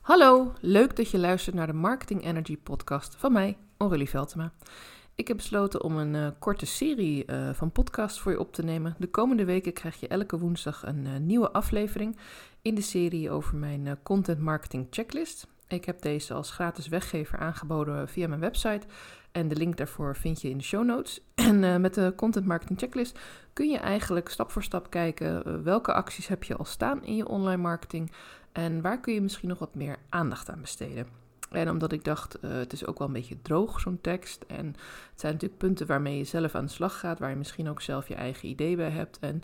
Hallo, leuk dat je luistert naar de Marketing Energy podcast van mij, Aurélie Veltema. Ik heb besloten om een uh, korte serie uh, van podcasts voor je op te nemen. De komende weken krijg je elke woensdag een uh, nieuwe aflevering in de serie over mijn content marketing checklist. Ik heb deze als gratis weggever aangeboden via mijn website en de link daarvoor vind je in de show notes. En met de content marketing checklist kun je eigenlijk stap voor stap kijken welke acties heb je al staan in je online marketing en waar kun je misschien nog wat meer aandacht aan besteden. En omdat ik dacht, uh, het is ook wel een beetje droog, zo'n tekst. En het zijn natuurlijk punten waarmee je zelf aan de slag gaat, waar je misschien ook zelf je eigen idee bij hebt. En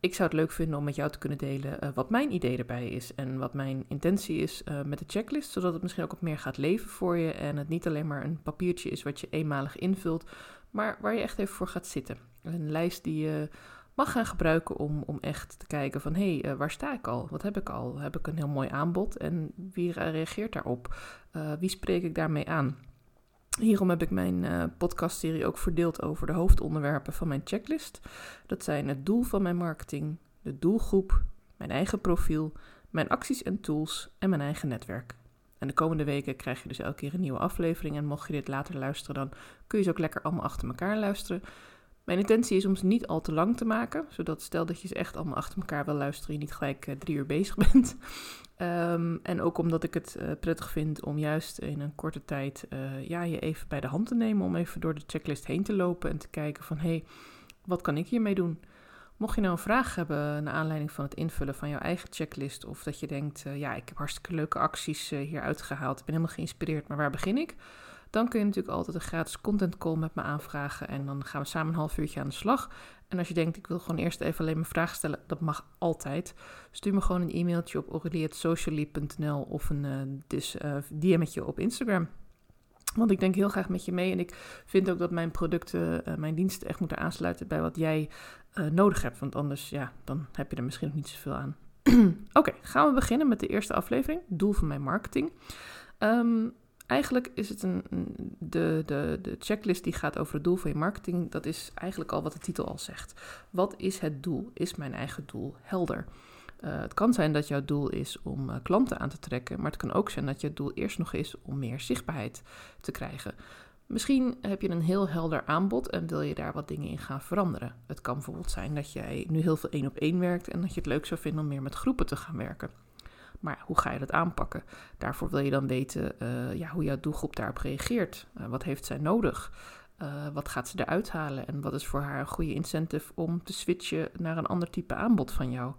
ik zou het leuk vinden om met jou te kunnen delen uh, wat mijn idee erbij is en wat mijn intentie is uh, met de checklist, zodat het misschien ook wat meer gaat leven voor je en het niet alleen maar een papiertje is wat je eenmalig invult, maar waar je echt even voor gaat zitten. Een lijst die je mag gaan gebruiken om, om echt te kijken van hé, hey, uh, waar sta ik al? Wat heb ik al? Heb ik een heel mooi aanbod en wie reageert daarop? Uh, wie spreek ik daarmee aan? Hierom heb ik mijn uh, podcastserie ook verdeeld over de hoofdonderwerpen van mijn checklist. Dat zijn het doel van mijn marketing, de doelgroep, mijn eigen profiel, mijn acties en tools en mijn eigen netwerk. En de komende weken krijg je dus elke keer een nieuwe aflevering. En mocht je dit later luisteren, dan kun je ze ook lekker allemaal achter elkaar luisteren. Mijn intentie is om ze niet al te lang te maken, zodat stel dat je ze echt allemaal achter elkaar wil luisteren, je niet gelijk uh, drie uur bezig bent. um, en ook omdat ik het uh, prettig vind om juist in een korte tijd uh, ja, je even bij de hand te nemen, om even door de checklist heen te lopen en te kijken van hé, hey, wat kan ik hiermee doen? Mocht je nou een vraag hebben naar aanleiding van het invullen van jouw eigen checklist, of dat je denkt, ja, ik heb hartstikke leuke acties hier uitgehaald, ik ben helemaal geïnspireerd, maar waar begin ik? Dan kun je natuurlijk altijd een gratis content call met me aanvragen. En dan gaan we samen een half uurtje aan de slag. En als je denkt, ik wil gewoon eerst even alleen mijn vraag stellen, dat mag altijd. Stuur me gewoon een e-mailtje op aurelie.socially.nl of een uh, dus, uh, DM'tje op Instagram. Want ik denk heel graag met je mee en ik vind ook dat mijn producten, uh, mijn diensten echt moeten aansluiten bij wat jij nodig hebt. Want anders, ja, dan heb je er misschien nog niet zoveel aan. Oké, gaan we beginnen met de eerste aflevering, doel van mijn marketing. Um, Eigenlijk is het een, de, de, de checklist die gaat over het doel van je marketing. Dat is eigenlijk al wat de titel al zegt. Wat is het doel? Is mijn eigen doel helder? Uh, het kan zijn dat jouw doel is om uh, klanten aan te trekken, maar het kan ook zijn dat je doel eerst nog is om meer zichtbaarheid te krijgen. Misschien heb je een heel helder aanbod en wil je daar wat dingen in gaan veranderen. Het kan bijvoorbeeld zijn dat jij nu heel veel één op één werkt en dat je het leuk zou vinden om meer met groepen te gaan werken. Maar hoe ga je dat aanpakken? Daarvoor wil je dan weten uh, ja, hoe jouw doelgroep daarop reageert. Uh, wat heeft zij nodig? Uh, wat gaat ze eruit halen? En wat is voor haar een goede incentive om te switchen naar een ander type aanbod van jou?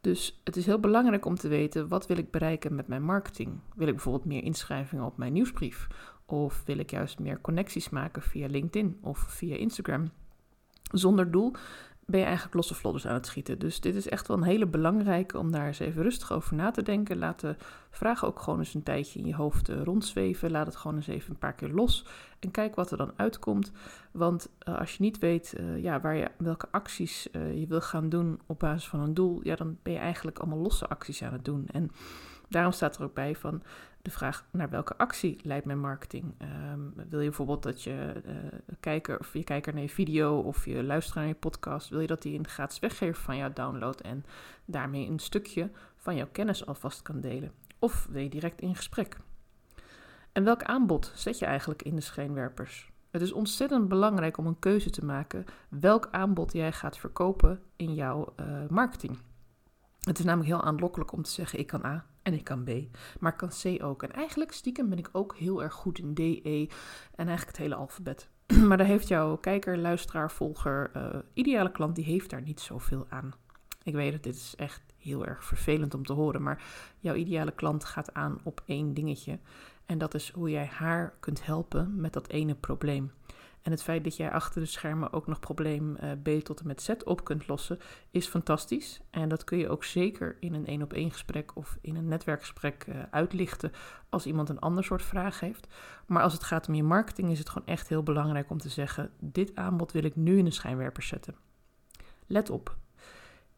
Dus het is heel belangrijk om te weten wat wil ik bereiken met mijn marketing. Wil ik bijvoorbeeld meer inschrijvingen op mijn nieuwsbrief? Of wil ik juist meer connecties maken via LinkedIn of via Instagram? Zonder doel ben je eigenlijk losse vlodders aan het schieten. Dus dit is echt wel een hele belangrijke om daar eens even rustig over na te denken. Laat de vragen ook gewoon eens een tijdje in je hoofd uh, rondzweven. Laat het gewoon eens even een paar keer los en kijk wat er dan uitkomt. Want uh, als je niet weet uh, ja, waar je, welke acties je wil gaan doen op basis van een doel, ja, dan ben je eigenlijk allemaal losse acties aan het doen. En daarom staat er ook bij van de vraag naar welke actie leidt mijn marketing. Um, wil je bijvoorbeeld dat je uh, kijker of je kijker naar je video of je luisteraar naar je podcast, wil je dat die een gratis weggever van jou downloadt en daarmee een stukje van jouw kennis alvast kan delen? Of wil je direct in gesprek? En welk aanbod zet je eigenlijk in de schijnwerpers? Het is ontzettend belangrijk om een keuze te maken welk aanbod jij gaat verkopen in jouw uh, marketing. Het is namelijk heel aanlokkelijk om te zeggen: ik kan A en ik kan B, maar ik kan C ook. En eigenlijk stiekem ben ik ook heel erg goed in D, E en eigenlijk het hele alfabet. maar daar heeft jouw kijker, luisteraar, volger, uh, ideale klant, die heeft daar niet zoveel aan. Ik weet dat dit is echt heel erg vervelend om te horen, maar jouw ideale klant gaat aan op één dingetje. En dat is hoe jij haar kunt helpen met dat ene probleem. En het feit dat jij achter de schermen ook nog probleem uh, B tot en met Z op kunt lossen, is fantastisch. En dat kun je ook zeker in een één op één gesprek of in een netwerkgesprek uh, uitlichten als iemand een ander soort vraag heeft. Maar als het gaat om je marketing, is het gewoon echt heel belangrijk om te zeggen: dit aanbod wil ik nu in de schijnwerpers zetten. Let op.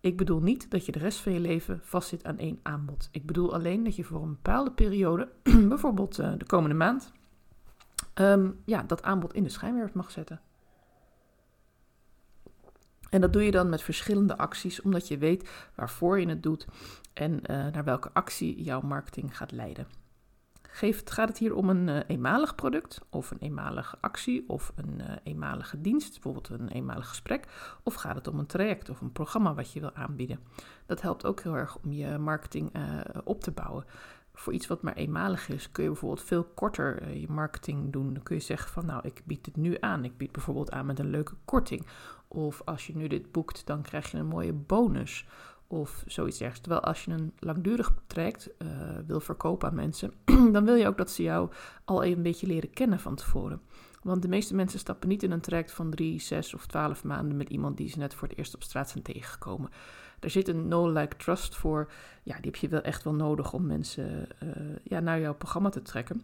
Ik bedoel niet dat je de rest van je leven vastzit aan één aanbod. Ik bedoel alleen dat je voor een bepaalde periode, bijvoorbeeld uh, de komende maand, um, ja, dat aanbod in de schijnwerpers mag zetten. En dat doe je dan met verschillende acties, omdat je weet waarvoor je het doet en uh, naar welke actie jouw marketing gaat leiden. Gaat het hier om een uh, eenmalig product of een eenmalige actie of een uh, eenmalige dienst, bijvoorbeeld een eenmalig gesprek, of gaat het om een traject of een programma wat je wil aanbieden? Dat helpt ook heel erg om je marketing op te bouwen voor iets wat maar eenmalig is, kun je bijvoorbeeld veel korter uh, je marketing doen. Dan kun je zeggen van nou, ik bied het nu aan. Ik bied bijvoorbeeld aan met een leuke korting. Of als je nu dit boekt, dan krijg je een mooie bonus. Of zoiets ergens. Terwijl als je een langdurig traject uh, wil verkopen aan mensen, dan wil je ook dat ze jou al even een beetje leren kennen van tevoren. Want de meeste mensen stappen niet in een traject van drie, zes of twaalf maanden met iemand die ze net voor het eerst op straat zijn tegengekomen. Er zit een no-like trust voor. Ja, die heb je wel echt wel nodig om mensen uh, ja, naar jouw programma te trekken.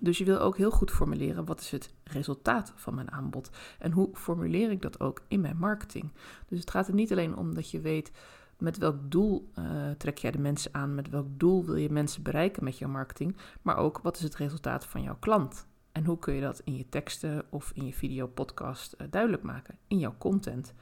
Dus je wil ook heel goed formuleren wat is het resultaat van mijn aanbod en hoe formuleer ik dat ook in mijn marketing. Dus het gaat er niet alleen om dat je weet met welk doel uh, trek jij de mensen aan, met welk doel wil je mensen bereiken met jouw marketing, maar ook wat is het resultaat van jouw klant. En hoe kun je dat in je teksten of in je video podcast uh, duidelijk maken, in jouw content.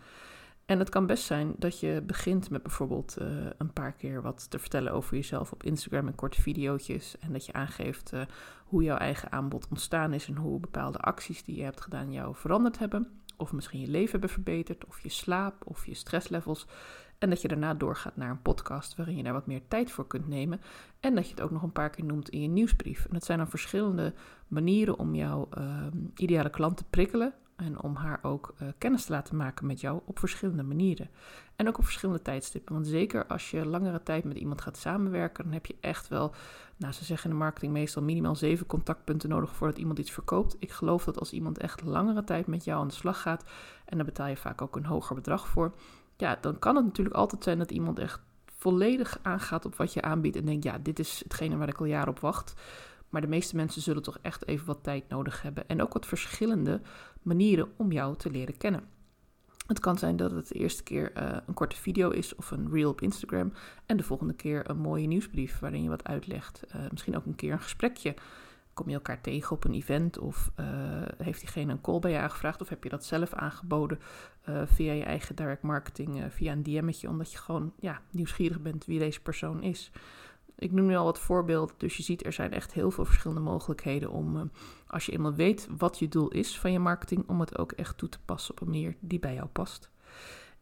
En het kan best zijn dat je begint met bijvoorbeeld uh, een paar keer wat te vertellen over jezelf op Instagram in korte video's. En dat je aangeeft uh, hoe jouw eigen aanbod ontstaan is en hoe bepaalde acties die je hebt gedaan jou veranderd hebben. Of misschien je leven hebben verbeterd, of je slaap, of je stresslevels. En dat je daarna doorgaat naar een podcast waarin je daar wat meer tijd voor kunt nemen. En dat je het ook nog een paar keer noemt in je nieuwsbrief. En dat zijn dan verschillende manieren om jouw uh, ideale klant te prikkelen en om haar ook uh, kennis te laten maken met jou op verschillende manieren. En ook op verschillende tijdstippen. Want zeker als je langere tijd met iemand gaat samenwerken, dan heb je echt wel, nou ze zeggen in de marketing meestal minimaal zeven contactpunten nodig voordat iemand iets verkoopt. Ik geloof dat als iemand echt langere tijd met jou aan de slag gaat, en daar betaal je vaak ook een hoger bedrag voor, ja, dan kan het natuurlijk altijd zijn dat iemand echt volledig aangaat op wat je aanbiedt en denkt, ja, dit is hetgene waar ik al jaren op wacht. Maar de meeste mensen zullen toch echt even wat tijd nodig hebben. En ook wat verschillende manieren om jou te leren kennen. Het kan zijn dat het de eerste keer uh, een korte video is of een reel op Instagram. En de volgende keer een mooie nieuwsbrief waarin je wat uitlegt. Uh, misschien ook een keer een gesprekje. Kom je elkaar tegen op een event of uh, heeft diegene een call bij je aangevraagd of heb je dat zelf aangeboden via je eigen direct marketing, via een DM'tje, omdat je gewoon ja, nieuwsgierig bent wie deze persoon is. Ik noem nu al wat voorbeelden, dus je ziet er zijn echt heel veel verschillende mogelijkheden om, uh, als je eenmaal weet wat je doel is van je marketing, om het ook echt toe te passen op een manier die bij jou past.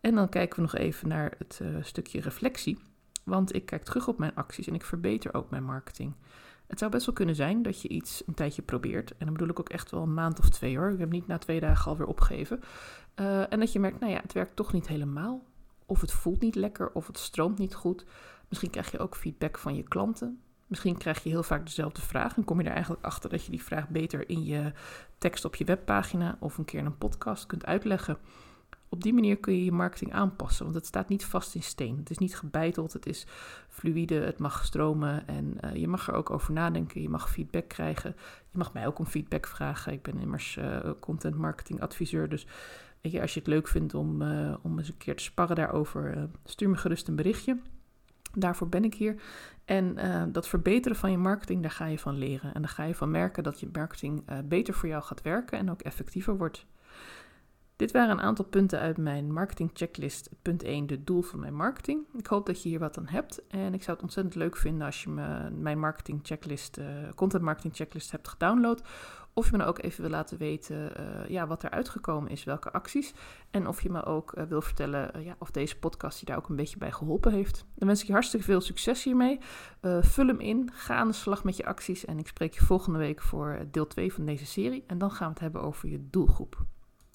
En dan kijken we nog even naar het uh, stukje reflectie, want ik kijk terug op mijn acties en ik verbeter ook mijn marketing. Het zou best wel kunnen zijn dat je iets een tijdje probeert. En dan bedoel ik ook echt wel een maand of twee hoor. Ik heb niet na twee dagen alweer opgegeven. Uh, en dat je merkt, nou ja, het werkt toch niet helemaal. Of het voelt niet lekker, of het stroomt niet goed. Misschien krijg je ook feedback van je klanten. Misschien krijg je heel vaak dezelfde vraag en kom je er eigenlijk achter dat je die vraag beter in je tekst op je webpagina of een keer in een podcast kunt uitleggen. Op die manier kun je je marketing aanpassen, want het staat niet vast in steen. Het is niet gebeiteld, het is fluïde, het mag stromen en uh, je mag er ook over nadenken. Je mag feedback krijgen. Je mag mij ook om feedback vragen. Ik ben immers uh, content marketing adviseur, dus weet je, als je het leuk vindt om, uh, om eens een keer te sparren daarover, stuur me gerust een berichtje. Daarvoor ben ik hier. En uh, dat verbeteren van je marketing, daar ga je van leren. En dan ga je van merken dat je marketing uh, beter voor jou gaat werken en ook effectiever wordt. Dit waren een aantal punten uit mijn marketing checklist. Punt 1, de doel van mijn marketing. Ik hoop dat je hier wat aan hebt. En ik zou het ontzettend leuk vinden als je mijn marketing checklist, uh, content marketing checklist hebt gedownload. Of je me ook even wil laten weten uh, ja, wat er uitgekomen is, welke acties. En of je me ook uh, wil vertellen uh, ja, of deze podcast je daar ook een beetje bij geholpen heeft. Dan wens ik je hartstikke veel succes hiermee. vul hem in, ga aan de slag met je acties. En ik spreek je volgende week voor deel 2 van deze serie. En dan gaan we het hebben over je doelgroep.